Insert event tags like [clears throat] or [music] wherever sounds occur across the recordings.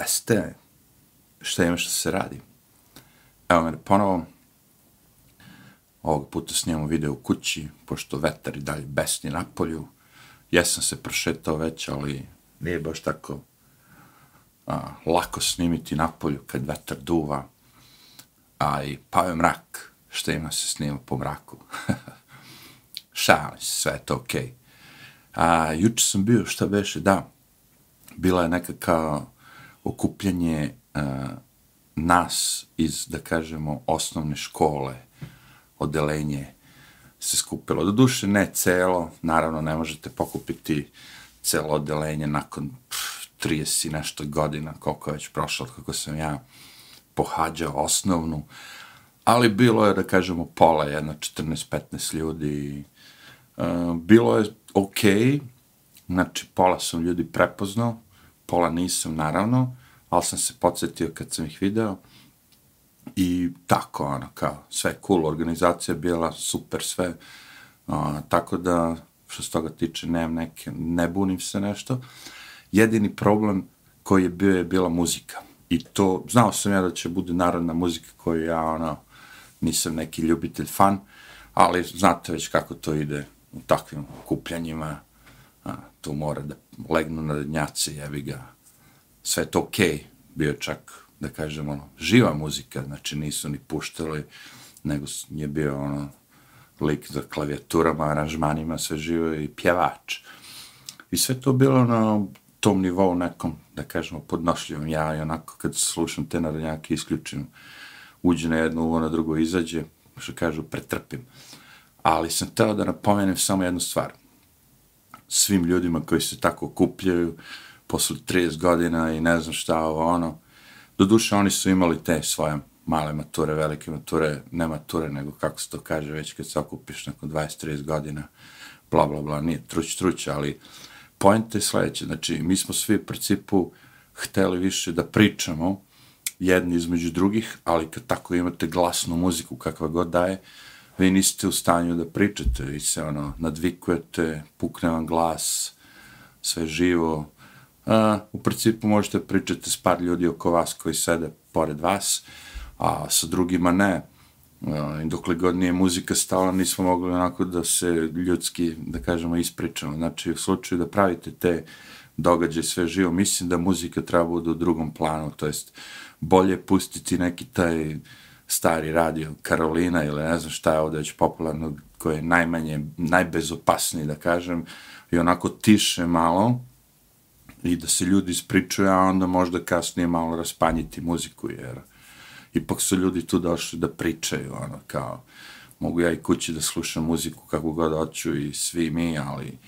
jeste šta ima što se radi. Evo mene ponovo, ovog puta snijemo video u kući, pošto vetar i dalje besni na polju. Jesam se prošetao već, ali nije baš tako a, lako snimiti na polju kad vetar duva, a i pao je mrak, što ima se snima po mraku. [laughs] Šalim se, sve je to okej. Okay. A, juče sam bio, šta beše, da, bila je nekaka okupljanje uh, nas iz, da kažemo, osnovne škole, odelenje se skupilo. Do duše ne celo, naravno ne možete pokupiti celo odelenje nakon pff, 30 i nešto godina, koliko je već prošlo, kako sam ja pohađao osnovnu, ali bilo je, da kažemo, pola, jedna 14-15 ljudi. Uh, bilo je okej, okay, znači pola sam ljudi prepoznao, pola nisam, naravno, ali sam se podsjetio kad sam ih video i tako, ono, kao, sve cool, organizacija bila super, sve, a, tako da, što se toga tiče, nemam neke, ne bunim se nešto. Jedini problem koji je bio je bila muzika. I to, znao sam ja da će bude narodna muzika koju ja, ono, nisam neki ljubitelj fan, ali znate već kako to ide u takvim kupljanjima, tu mora da legnu na dnjaci, jevi ga, sve to okej, okay. bio čak, da kažemo, ono, živa muzika, znači nisu ni puštali, nego je bio ono, lik za klavijaturama, aranžmanima, sve živo i pjevač. I sve to bilo na tom nivou nekom, da kažemo, podnošljivom. Ja i onako kad slušam te narodnjake isključim, uđe na jedno uvo, na drugo izađe, što kažu, pretrpim. Ali sam teo da napomenem samo jednu stvar. Svim ljudima koji se tako kupljaju posle 30 godina i ne znam šta ovo ono. Doduše, oni su imali te svoje male mature, velike mature, ne mature, nego kako se to kaže, već kad se okupiš nakon 20-30 godina, bla, bla, bla, nije truć, truć, ali point je sledeće, znači, mi smo svi u principu hteli više da pričamo jedni između drugih, ali kad tako imate glasnu muziku kakva god daje, vi niste u stanju da pričate, vi se ono, nadvikujete, pukne vam glas, sve živo, a, u principu možete pričati s par ljudi oko vas koji sede pored vas, a sa drugima ne. I dokle god nije muzika stala, nismo mogli onako da se ljudski, da kažemo, ispričamo. Znači, u slučaju da pravite te događaje sve živo, mislim da muzika treba bude u drugom planu, to jest bolje pustiti neki taj stari radio Karolina ili ne znam šta je ovdje već popularno, koje je najmanje, najbezopasniji, da kažem, i onako tiše malo, i da se ljudi ispričuju, a onda možda kasnije malo raspanjiti muziku, jer ipak su ljudi tu došli da pričaju, ono, kao, mogu ja i kući da slušam muziku kako god hoću i svi mi, ali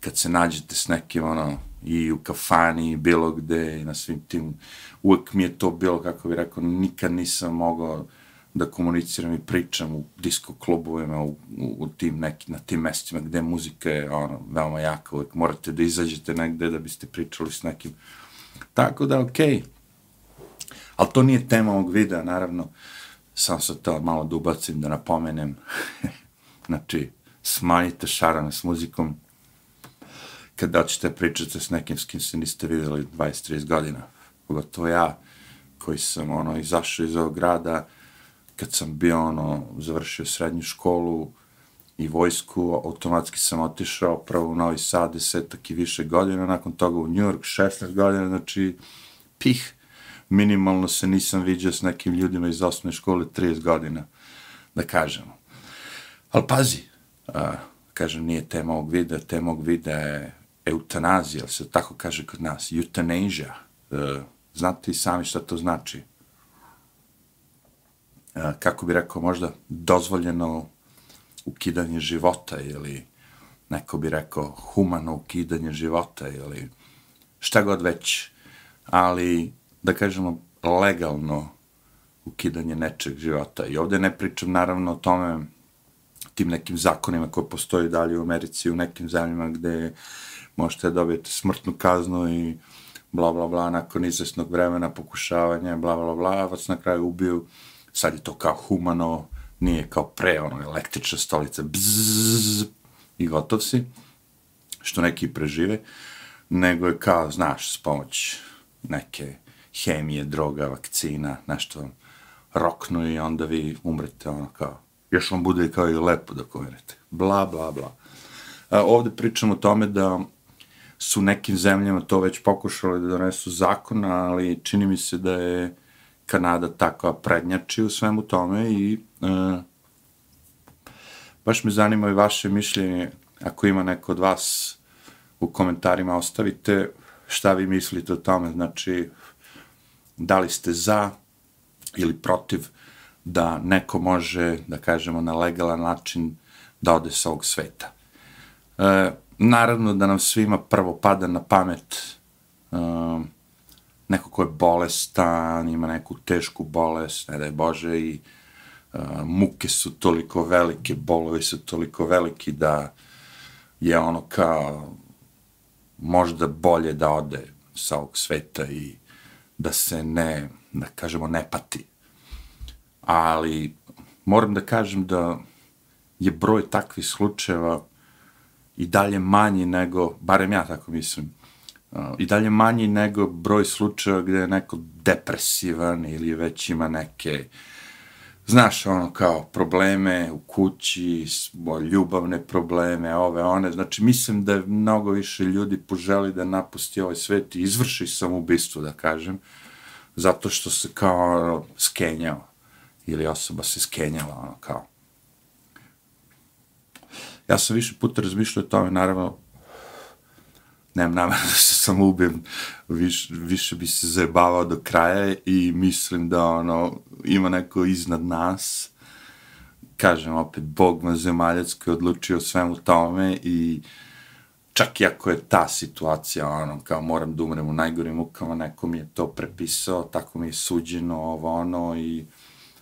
kad se nađete s nekim, ono, i u kafani, i bilo gde, i na svim tim, uvek mi je to bilo, kako bi rekao, nikad nisam mogao da komuniciram i pričam u disko klubovima, u, u, u tim neki, na tim mestima gde muzika je ono, veoma jaka, uvijek morate da izađete negde da biste pričali s nekim. Tako da, okej. Okay. Ali to nije tema ovog videa, naravno. Sam se to malo da ubacim, da napomenem. [laughs] znači, smanjite šarane s muzikom. Kad doćete pričate s nekim s kim se niste videli 20-30 godina. Pogotovo ja, koji sam ono, izašao iz ovog grada, kad sam bio ono, završio srednju školu i vojsku, automatski sam otišao prvo u Novi Sad, desetak i više godina, nakon toga u New York, 16 godina, znači, pih, minimalno se nisam viđao s nekim ljudima iz osnovne škole 30 godina, da kažemo. Ali pazi, a, kažem, nije tema ovog videa, tema ovog videa je eutanazija, se tako kaže kod nas, eutanazija. E, znate i sami šta to znači? Kako bi rekao, možda dozvoljeno ukidanje života ili neko bi rekao humano ukidanje života ili šta god već, ali da kažemo legalno ukidanje nečeg života. I ovde ne pričam naravno o tome tim nekim zakonima koji postoji dalje u Americi, u nekim zemljama gde možete dobijete smrtnu kaznu i bla bla bla nakon izvesnog vremena pokušavanja, bla bla bla, vas na kraju ubiju sad je to kao humano, nije kao pre, ono, električna stolica, bzzz, i gotov si, što neki prežive, nego je kao, znaš, s pomoć neke hemije, droga, vakcina, nešto roknu i onda vi umrete, ono kao, još vam bude kao i lepo da umrete, Bla, bla, bla. A, ovde pričamo o tome da su nekim zemljama to već pokušali da donesu zakon, ali čini mi se da je Kanada takva prednjači u svemu tome i e, baš me zanima i vaše mišljenje, ako ima neko od vas u komentarima ostavite šta vi mislite o tome, znači da li ste za ili protiv da neko može, da kažemo, na legalan način da ode sa ovog sveta. E, naravno da nam svima prvo pada na pamet neko ko je bolestan, ima neku tešku bolest, ne daj Bože, i uh, muke su toliko velike, bolovi su toliko veliki da je ono kao možda bolje da ode sa ovog sveta i da se ne, da kažemo, ne pati. Ali moram da kažem da je broj takvih slučajeva i dalje manji nego, barem ja tako mislim, i dalje manji nego broj slučajeva gdje je neko depresivan ili već ima neke znaš, ono, kao, probleme u kući, ljubavne probleme, ove, one, znači, mislim da je mnogo više ljudi poželi da napusti ovaj svet i izvrši samoubistvo, da kažem, zato što se kao ono, skenjao, ili osoba se skenjala, ono, kao. Ja sam više puta razmišljao o tome, naravno, nemam namera da se samo ubijem, Viš, više bi se zajebavao do kraja i mislim da ono, ima neko iznad nas, kažem opet, Bog zemaljac koji je odlučio svemu tome i čak i ako je ta situacija, ono, kao moram da umrem u najgorim mukama, neko mi je to prepisao, tako mi je suđeno, ovo, ono, i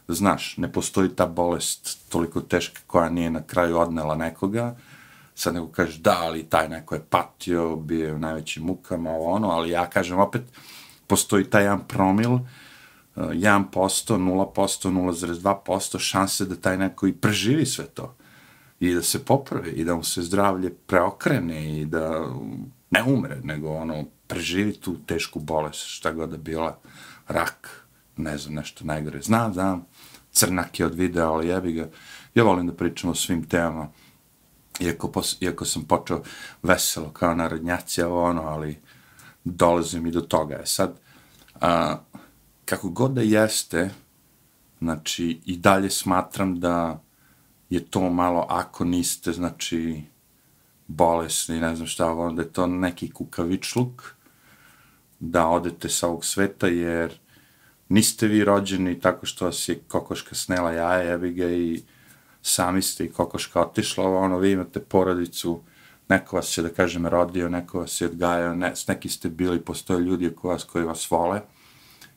znaš, ne postoji ta bolest toliko teška koja nije na kraju odnela nekoga, sad nego kažeš da, ali taj neko je patio, bio je u najvećim mukama, ovo ono, ali ja kažem opet, postoji taj jedan promil, 1%, 0%, 0,2% šanse da taj neko i preživi sve to i da se popravi i da mu se zdravlje preokrene i da ne umre, nego ono, preživi tu tešku bolest, šta god da bila, rak, ne znam, nešto najgore. Znam, znam, crnak je od videa, ali jebi ga. Ja volim da pričam o svim temama iako, pos, iako sam počeo veselo kao narodnjaci, ovo ono, ali dolazim i do toga. E sad, a, kako god da jeste, znači, i dalje smatram da je to malo, ako niste, znači, bolesni, ne znam šta, onda je to neki kukavičluk, da odete sa ovog sveta, jer niste vi rođeni tako što vas je kokoška snela jaja, jebi ga i sami ste i kokoška otišla, ono, vi imate porodicu, neko vas je, da kažem, rodio, neko vas je odgajao, ne, neki ste bili, postoje ljudi oko vas koji vas vole,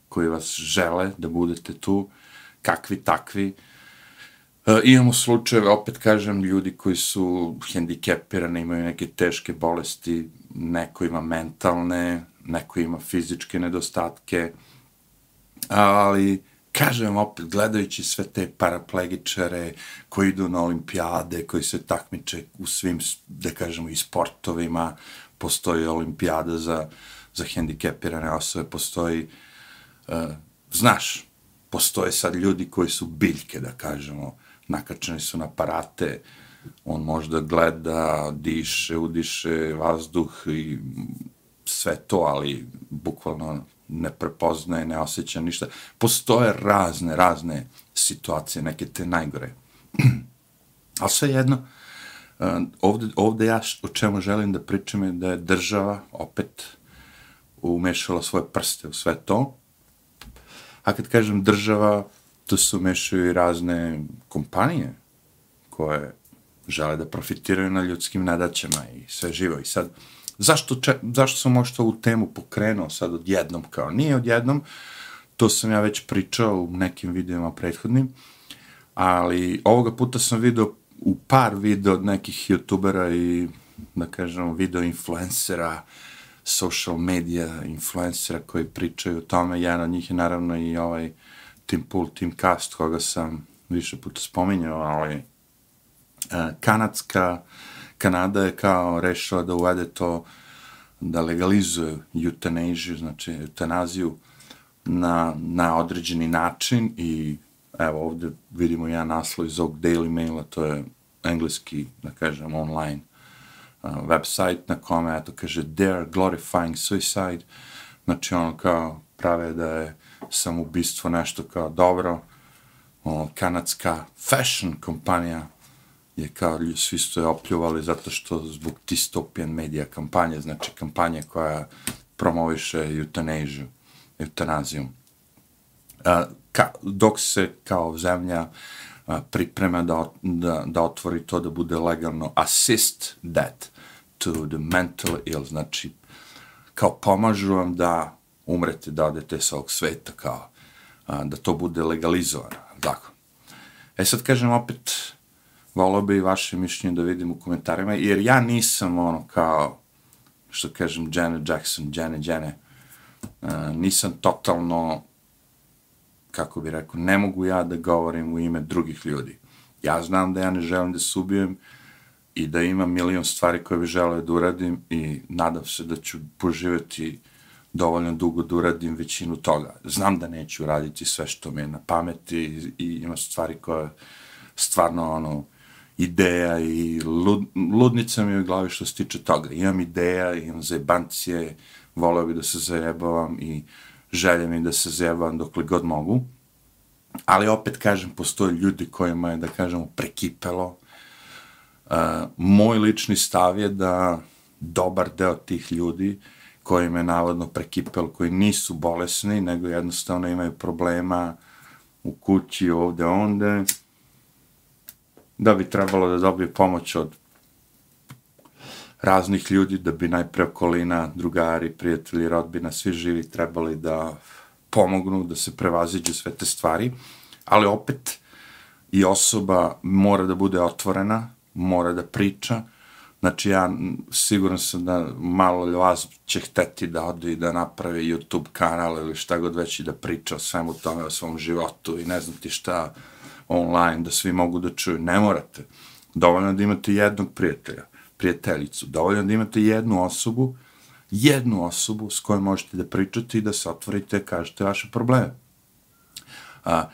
koji vas žele da budete tu, kakvi takvi. E, imamo slučajeve, opet kažem, ljudi koji su hendikepirani, imaju neke teške bolesti, neko ima mentalne, neko ima fizičke nedostatke, ali kažem opet, gledajući sve te paraplegičare koji idu na olimpijade, koji se takmiče u svim, da kažemo, i sportovima, postoji olimpijada za, za hendikepirane osobe, postoji, uh, znaš, postoje sad ljudi koji su biljke, da kažemo, nakačeni su na aparate, on možda gleda, diše, udiše vazduh i sve to, ali bukvalno ne prepoznaje, ne osjeća ništa. Postoje razne, razne situacije, neke te najgore. [clears throat] Ali sve jedno, ovdje, ovde, ovde ja o čemu želim da pričam je da je država opet umešala svoje prste u sve to. A kad kažem država, tu se umešaju i razne kompanije koje žele da profitiraju na ljudskim nadaćama i sve živo. I sad, zašto, če, zašto sam možda ovu temu pokrenuo sad odjednom, kao nije odjednom, to sam ja već pričao u nekim videima prethodnim, ali ovoga puta sam video u par video od nekih youtubera i, da kažem, video influencera, social media influencera koji pričaju o tome. Jedan od njih je naravno i ovaj Tim Pool, Tim Cast, koga sam više puta spominjao, ali uh, kanadska uh, Kanada je kao rešila da uvede to, da legalizuje eutanaziju, znači eutanaziju na, na određeni način i evo ovde vidimo ja naslov iz ovog Daily Maila, to je engleski, da kažem, online uh, website na kome, eto, kaže, they're glorifying suicide, znači ono kao prave da je samoubistvo nešto kao dobro, o, kanadska fashion kompanija je kao svi su je opljuvali zato što zbog distopijan media kampanje, znači kampanje koja promoviše eutanaziju, eutanaziju. A, ka, dok se kao zemlja a, priprema da, da, da otvori to da bude legalno assist that to the mental ill, znači kao pomažu vam da umrete, da odete sa ovog sveta, kao a, da to bude legalizovano, tako. E sad kažem opet, volao bi vaše mišljenje da vidim u komentarima, jer ja nisam ono kao, što kažem, Janet Jackson, Jane, Jane, uh, e, nisam totalno, kako bi rekao, ne mogu ja da govorim u ime drugih ljudi. Ja znam da ja ne želim da se ubijem i da imam milion stvari koje bi želeo da uradim i nadam se da ću poživjeti dovoljno dugo da uradim većinu toga. Znam da neću raditi sve što mi je na pameti i, i ima stvari koje stvarno ono, ideja i lud, ludnica mi je u glavi što se tiče toga. Imam ideja, imam zajebancije, voleo bi da se zajebavam i želje mi da se zajebavam dokle god mogu. Ali opet kažem, postoje ljudi kojima je, da kažemo, prekipelo. Uh, moj lični stav je da dobar deo tih ljudi koji je navodno prekipelo, koji nisu bolesni, nego jednostavno imaju problema u kući, ovde, onde, da bi trebalo da dobije pomoć od raznih ljudi, da bi najpre okolina, drugari, prijatelji, rodbina, svi živi trebali da pomognu, da se prevaziđu sve te stvari, ali opet i osoba mora da bude otvorena, mora da priča, znači ja siguran sam da malo vas će hteti da ode i da naprave YouTube kanal ili šta god već i da priča o svemu tome, o svom životu i ne znam ti šta, online, da svi mogu da čuju. Ne morate. Dovoljno da imate jednog prijatelja, prijateljicu. Dovoljno da imate jednu osobu, jednu osobu s kojom možete da pričate i da se otvorite, kažete vaše probleme. A,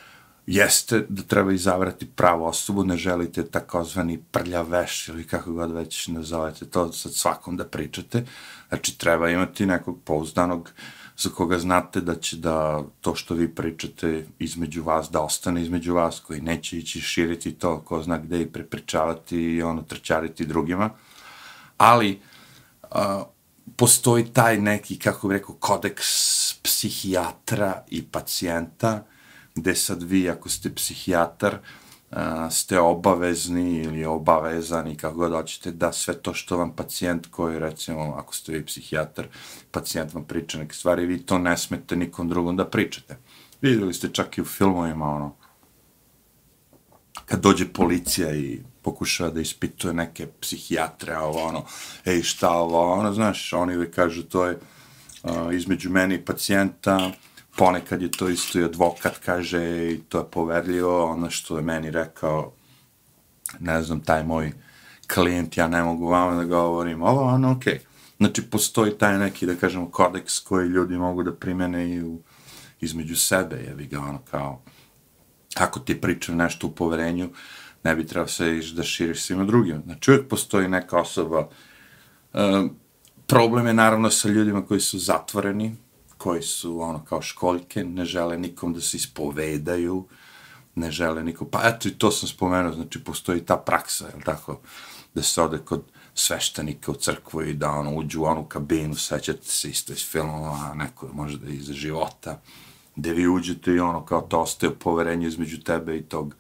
jeste da treba izabrati pravu osobu, ne želite takozvani prljaveš ili kako god već nazovete to sa svakom da pričate. Znači, treba imati nekog pouzdanog uh, za koga znate da će da to što vi pričate između vas, da ostane između vas, koji neće ići širiti to, ko zna gde i prepričavati i ono, trčariti drugima. Ali, a, postoji taj neki, kako bih rekao, kodeks psihijatra i pacijenta, gde sad vi, ako ste psihijatar, ste obavezni ili obavezani, kako god hoćete, da sve to što vam pacijent koji, recimo, ako ste vi psihijatar, pacijent vam priča neke stvari, vi to ne smete nikom drugom da pričate. Vidjeli ste čak i u filmovima, ono, kad dođe policija i pokušava da ispituje neke psihijatre, ovo ono, ej šta ovo, ono, znaš, oni uvijek kažu to je uh, između mene i pacijenta, ponekad je to isto i advokat kaže i to je poverljivo, ono što je meni rekao, ne znam, taj moj klijent, ja ne mogu vama da govorim, ovo, ono, okej. Okay. Znači, postoji taj neki, da kažemo, kodeks koji ljudi mogu da primene i u, između sebe, je ga ono kao, ako ti pričam nešto u poverenju, ne bi trebao se da širiš svima drugima. Znači, uvijek postoji neka osoba, um, problem je naravno sa ljudima koji su zatvoreni, koji su ono kao školjke, ne žele nikom da se ispovedaju, ne žele nikom, pa eto i to sam spomenuo, znači postoji ta praksa, jel tako, da se ode kod sveštenika u crkvu i da ono uđu u onu kabinu, sećate se isto iz filmova, neko možda iz života, gde vi uđete i ono kao to ostaje poverenje između tebe i tog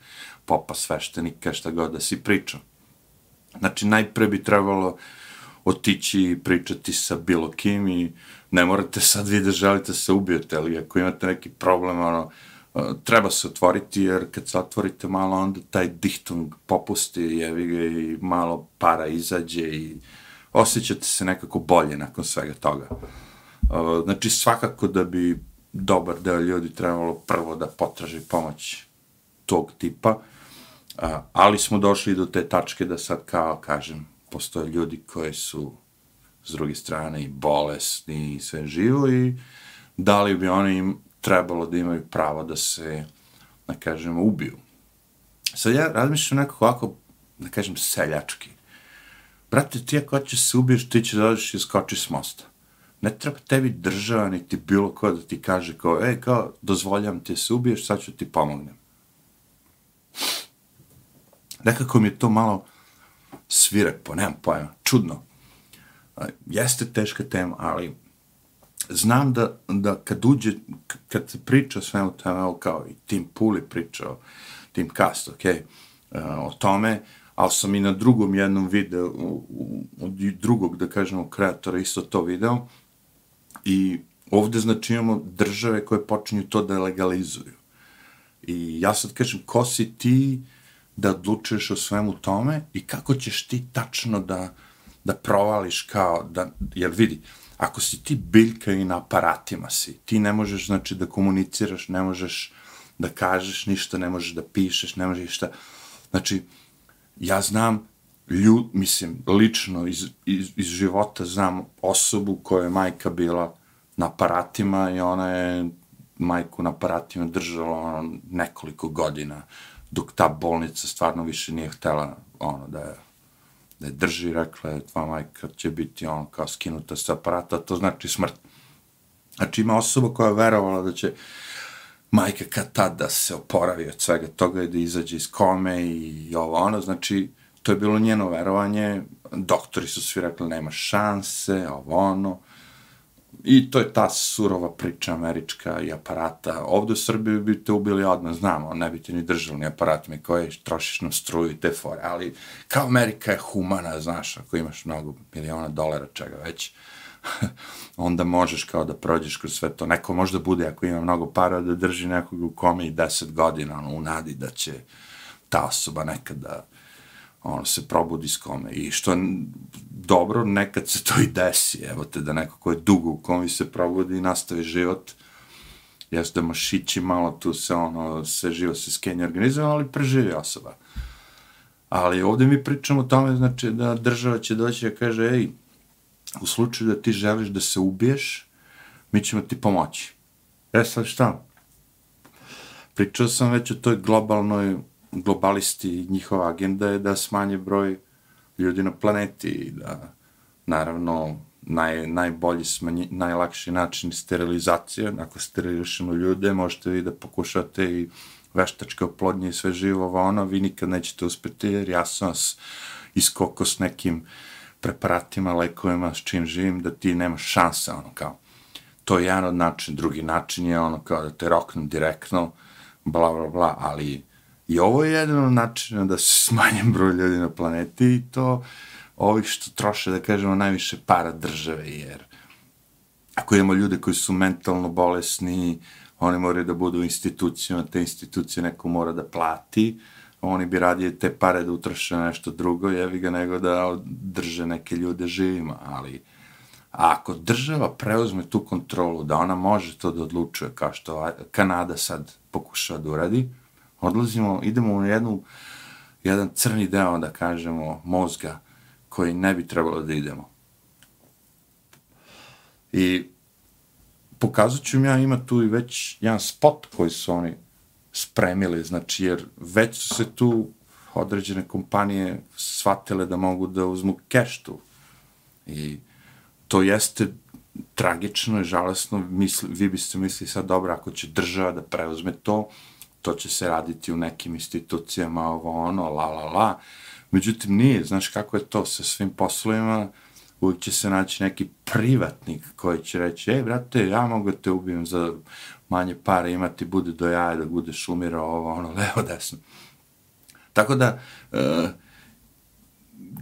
popa sveštenika, šta god da si pričao. Znači, najpre bi trebalo otići i pričati sa bilo kim i ne morate sad vi da želite da se ubijete, ali ako imate neki problem, ono, e, treba se otvoriti, jer kad se otvorite malo, onda taj dihtung popusti, jevi ga i malo para izađe i osjećate se nekako bolje nakon svega toga. E, znači, svakako da bi dobar deo ljudi trebalo prvo da potraži pomoć tog tipa, e, ali smo došli do te tačke da sad, kao kažem, postoje ljudi koji su s druge strane i bolesni i sve živo i da li bi oni trebalo da imaju pravo da se, da kažemo, ubiju. Sad ja razmišljam nekako ovako, da kažem, seljački. Brate, ti ako hoćeš se ubiješ, ti će dođeš i skočiš s mosta. Ne treba tebi država, niti bilo ko da ti kaže kao, ej, kao, dozvoljam ti se ubiješ, sad ću ti pomognem. Nekako mi je to malo svirepo, nemam pojma, čudno. Jeste teška tema, ali znam da, da kad uđe, kad se priča sve o tome, kao i Tim Puli pričao, Tim Cast, ok, e, o tome, ali sam i na drugom jednom videu, od drugog, da kažemo, kreatora isto to video, i ovde, znači, imamo države koje počinju to da legalizuju. I ja sad kažem, ko si ti da odlučuješ o svemu tome i kako ćeš ti tačno da, da provališ kao, da, jer vidi, ako si ti biljka i na aparatima si, ti ne možeš, znači, da komuniciraš, ne možeš da kažeš ništa, ne možeš da pišeš, ne možeš ništa. Znači, ja znam ljud, mislim, lično iz, iz, iz života znam osobu koja je majka bila na aparatima i ona je majku na aparatima držala ono, nekoliko godina dok ta bolnica stvarno više nije htela ono, da je ne drži, rekla je, tva majka će biti on kao skinuta sa aparata, to znači smrt. Znači ima osoba koja je verovala da će majka kad tad da se oporavi od svega toga i da izađe iz kome i ovo ono, znači to je bilo njeno verovanje, doktori su svi rekli nema šanse, ovo ono, I to je ta surova priča američka i aparata. Ovde u Srbiji bi te ubili odmah, znamo, ne bi te ni držali ni aparat mi koje trošiš na struju i te fore, ali kao Amerika je humana, znaš, ako imaš mnogo miliona dolara, čega već, [laughs] onda možeš kao da prođeš kroz sve to. Neko možda bude, ako ima mnogo para, da drži nekog u kome i deset godina, ono, u nadi da će ta osoba nekada ono, se probudi s kome. I što je dobro, nekad se to i desi, evo te, da neko ko je dugo u komi se probudi i nastavi život, jes da mašići malo tu se, ono, se živo se skenje organizuje, ali preživi osoba. Ali ovdje mi pričamo o tome, znači, da država će doći i kaže, ej, u slučaju da ti želiš da se ubiješ, mi ćemo ti pomoći. E sad šta? Pričao sam već o toj globalnoj globalisti, njihova agenda je da smanje broj ljudi na planeti i da, naravno, naj, najbolji smanji, najlakši način sterilizacije, ako sterilišemo ljude, možete vi da pokušate i veštačke oplodnje i sve živo, ono, vi nikad nećete uspjeti jer ja sam vas iskoko s nekim preparatima, lekovima, s čim živim, da ti nemaš šanse, ono, kao. To je jedan od način, drugi način je ono kao da te roknu direktno, bla, bla, bla, ali I ovo je jedan od načina da se smanjem broj ljudi na planeti i to ovih što troše, da kažemo, najviše para države, jer ako imamo ljude koji su mentalno bolesni, oni moraju da budu u institucijama, te institucije neko mora da plati, oni bi radije te pare da utroše na nešto drugo, jevi ga, nego da drže neke ljude živima, ali ako država preuzme tu kontrolu, da ona može to da odlučuje, kao što Kanada sad pokušava da uradi, odlazimo, idemo u jednu, jedan crni deo, da kažemo, mozga, koji ne bi trebalo da idemo. I pokazat ću ja, ima tu i već jedan spot koji su oni spremili, znači, jer već su se tu određene kompanije shvatile da mogu da uzmu keš tu. I to jeste tragično i žalostno, misli, vi biste mislili sad, dobro, ako će država da preuzme to, to će se raditi u nekim institucijama, ovo ono, la la la. Međutim, nije, znaš kako je to sa svim poslovima, uvijek će se naći neki privatnik koji će reći, ej, brate, ja mogu te ubijem za manje pare, imati bude do jaja, da budeš umirao, ovo, ono, [laughs] levo, desno. Tako da, e,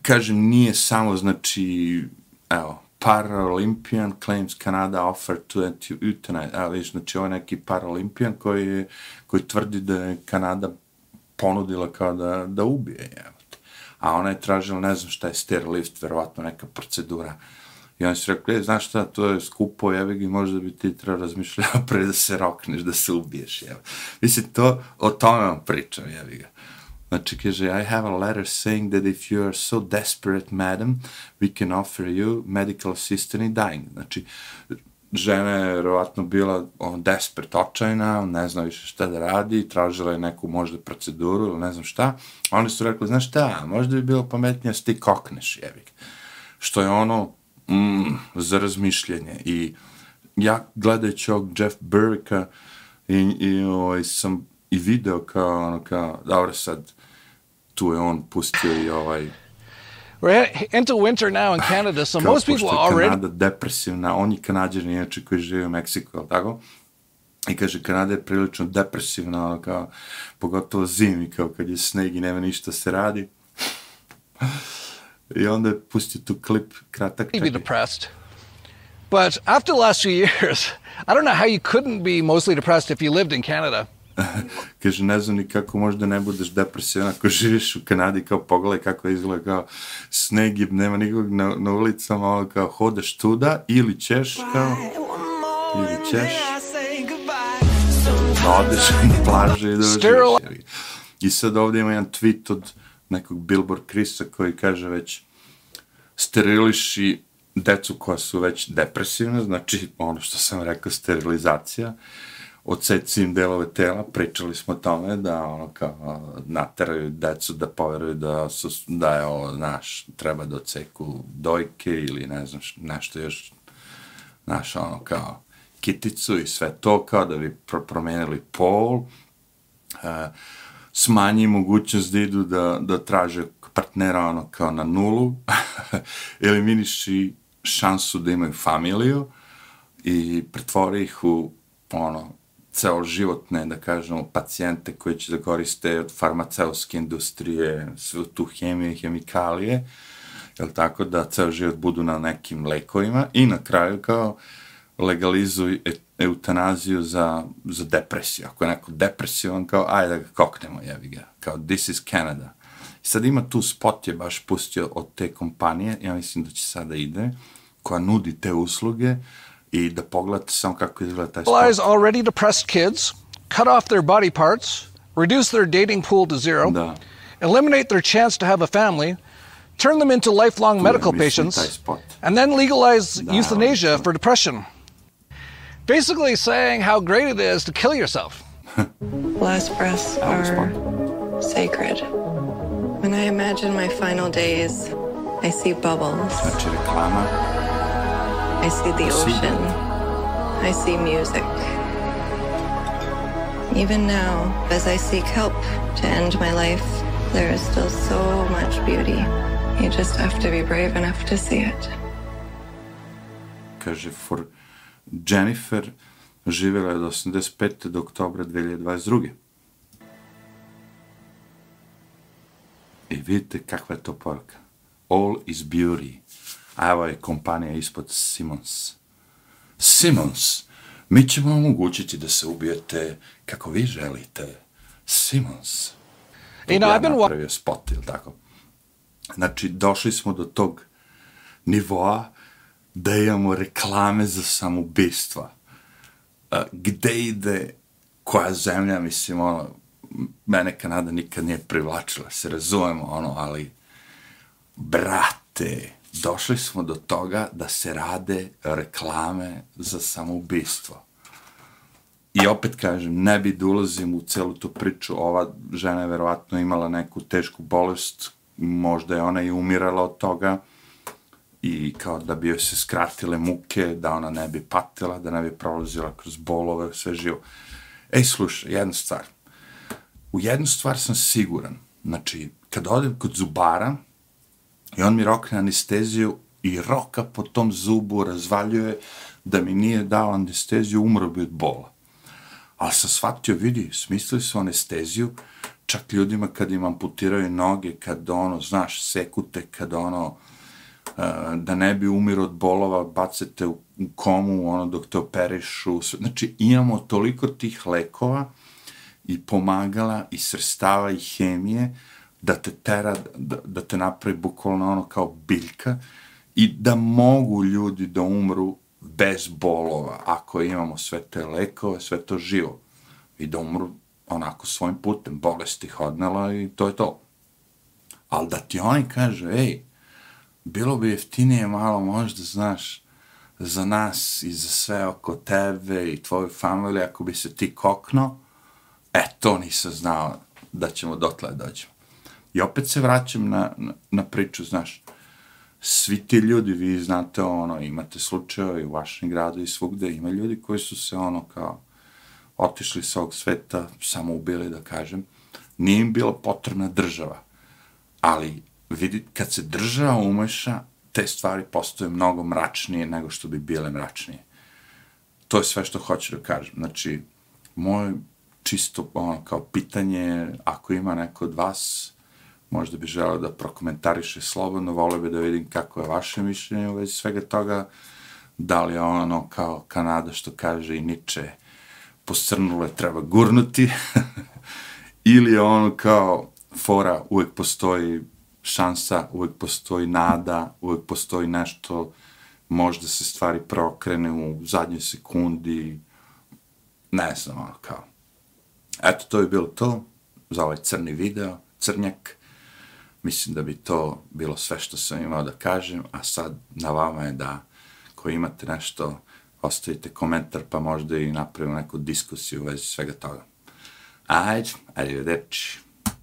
kažem, nije samo, znači, evo, Paralympian claims Canada offer to euthanize. A, viš, znači ovo je neki Paralympian koji, koji tvrdi da je Kanada ponudila kao da, da ubije. Jevate. A ona je tražila, ne znam šta je stair lift, verovatno neka procedura. I oni su rekli, e, znaš šta, to je skupo, jevi ga, možda bi ti treba razmišljati [laughs] pre da se rokneš, da se ubiješ, jevi. Mislim, to, o tome vam pričam, jevi ga. Znači, kaže, I have a letter saying that if you are so desperate, madam, we can offer you medical assistance in dying. Znači, žena je vjerovatno bila on, desperate, očajna, ne zna više šta da radi, tražila je neku možda proceduru ili ne znam šta. Oni su rekli, znaš šta, možda bi bilo pametnije da ti kokneš, jevik. Što je ono mm, za razmišljanje. I ja gledajući ovog Jeff Burricka i, i ovaj, sam i video kao, ono, kao, dobro sad, tu je on pustio i [sighs] ovaj We're into winter now in [sighs] Canada, so most people are already... Kanada depresivna, on je kanadjer, inače koji žive u Meksiku, tako? I kaže, Kanada je prilično depresivna, ono kao, pogotovo zimi, kao kad je sneg i nema ništa se radi. [laughs] I onda je pustio tu klip, kratak. Be depressed. But after the last few years, [laughs] I don't know how you couldn't be mostly depressed if you lived in Canada. [laughs] kaže, ne znam ni kako možda ne budeš depresivan ako živiš u Kanadi, kao pogledaj kako izgleda, kao sneg je, nema nikog na, na ulicama, ovo kao hodaš tuda, ili ćeš, kao, ili ćeš, da odeš na plaže i da živiš. I sad ovdje ima jedan tweet od nekog Billboard Krisa koji kaže već steriliši decu koja su već depresivne, znači ono što sam rekao, sterilizacija, uh, odseci delove tela, pričali smo o tome da ono kao nateraju decu da poveruju da su da je ovo naš treba da odseku dojke ili ne znam nešto još naš ono kao kiticu i sve to kao da bi pro promenili pol e, smanji mogućnost da idu da, da traže partnera ono kao na nulu [laughs] eliminiši šansu da imaju familiju i pretvori ih u ono celoživotne, da kažemo, pacijente koji će da koriste od farmaceutske industrije, svu tu hemiju i hemikalije, jel tako, da ceo život budu na nekim lekovima i na kraju kao legalizuj e, eutanaziju za, za depresiju. Ako je neko depresivan, kao, ajde da ga koknemo, jevi ga. Kao, this is Canada. I sad ima tu spot je baš pustio od te kompanije, ja mislim da će sada ide, koja nudi te usluge, i da pogledate samo kako izgleda taj spot. already depressed kids, cut off their body parts, reduce their dating pool to zero, da. eliminate their chance to have a family, turn them into lifelong tu medical patients, and then legalize da, euthanasia for depression. Basically saying how great it is to kill yourself. [laughs] Last breaths are sacred. When I imagine my final days, I see bubbles. Znači reklama. I see the ocean. I see music. Even now, as I seek help to end my life, there is still so much beauty. You just have to be brave enough to see it. Kaže, for Jennifer živjela je od 85. do oktobra 2022. I vidite kakva je to poruka. All is beauty. A evo je kompanija ispod Simons. Simons, mi ćemo omogućiti da se ubijete kako vi želite. Simons. I know, I've been napravio spot, ili tako? Znači, došli smo do tog nivoa da imamo reklame za samobistva. Uh, gde ide koja zemlja, mislim, ono, mene Kanada nikad nije privlačila, se razumemo, ono, ali, brate, došli smo do toga da se rade reklame za samoubistvo. I opet kažem, ne bi da ulazim u celu tu priču, ova žena je verovatno imala neku tešku bolest, možda je ona i umirala od toga, i kao da bi joj se skratile muke, da ona ne bi patila, da ne bi prolazila kroz bolove, sve živo. Ej, slušaj, jedna stvar. U jednu stvar sam siguran. Znači, kad odem kod zubara, I on mi rokne anesteziju i roka po tom zubu razvaljuje da mi nije dao anesteziju, umro bi od bola. Ali sam shvatio, vidi, smislili su anesteziju, čak ljudima kad im amputiraju noge, kad ono, znaš, sekute, kad ono, e, da ne bi umir od bolova, bacete u komu, ono, dok te operišu. Znači, imamo toliko tih lekova i pomagala i srstava i hemije, da te tera, da, da te napravi bukvalno ono kao biljka i da mogu ljudi da umru bez bolova, ako imamo sve te lekove, sve to živo. I da umru onako svojim putem, bolesti ih odnela i to je to. Ali da ti oni kaže, ej, bilo bi jeftinije malo možda, znaš, za nas i za sve oko tebe i tvoju familiju, ako bi se ti kokno, e, to nisam znao da ćemo dotle dođemo. I opet se vraćam na, na, na priču, znaš, svi ti ljudi, vi znate, ono, imate slučajeva i u vašem gradu i svugde, ima ljudi koji su se, ono, kao, otišli sa ovog sveta, samo ubili, da kažem, nije im bila potrebna država. Ali, vidi, kad se država umeša, te stvari postoje mnogo mračnije nego što bi bile mračnije. To je sve što hoću da kažem. Znači, moje čisto ono, kao pitanje, ako ima neko od vas, možda bi želeo da prokomentariše slobodno, volio bi da vidim kako je vaše mišljenje u vezi svega toga, da li je ono, ono kao Kanada što kaže i Niče, posrnule treba gurnuti, [laughs] ili je ono kao fora, uvek postoji šansa, uvek postoji nada, uvek postoji nešto, možda se stvari prokrene u zadnjoj sekundi, ne znam, ono kao. Eto, to je bilo to za ovaj crni video, crnjak. Mislim da bi to bilo sve što sam imao da kažem, a sad na vama je da, ako imate nešto, ostavite komentar, pa možda i napravimo neku diskusiju u vezi svega toga. Ajde, arrivederci.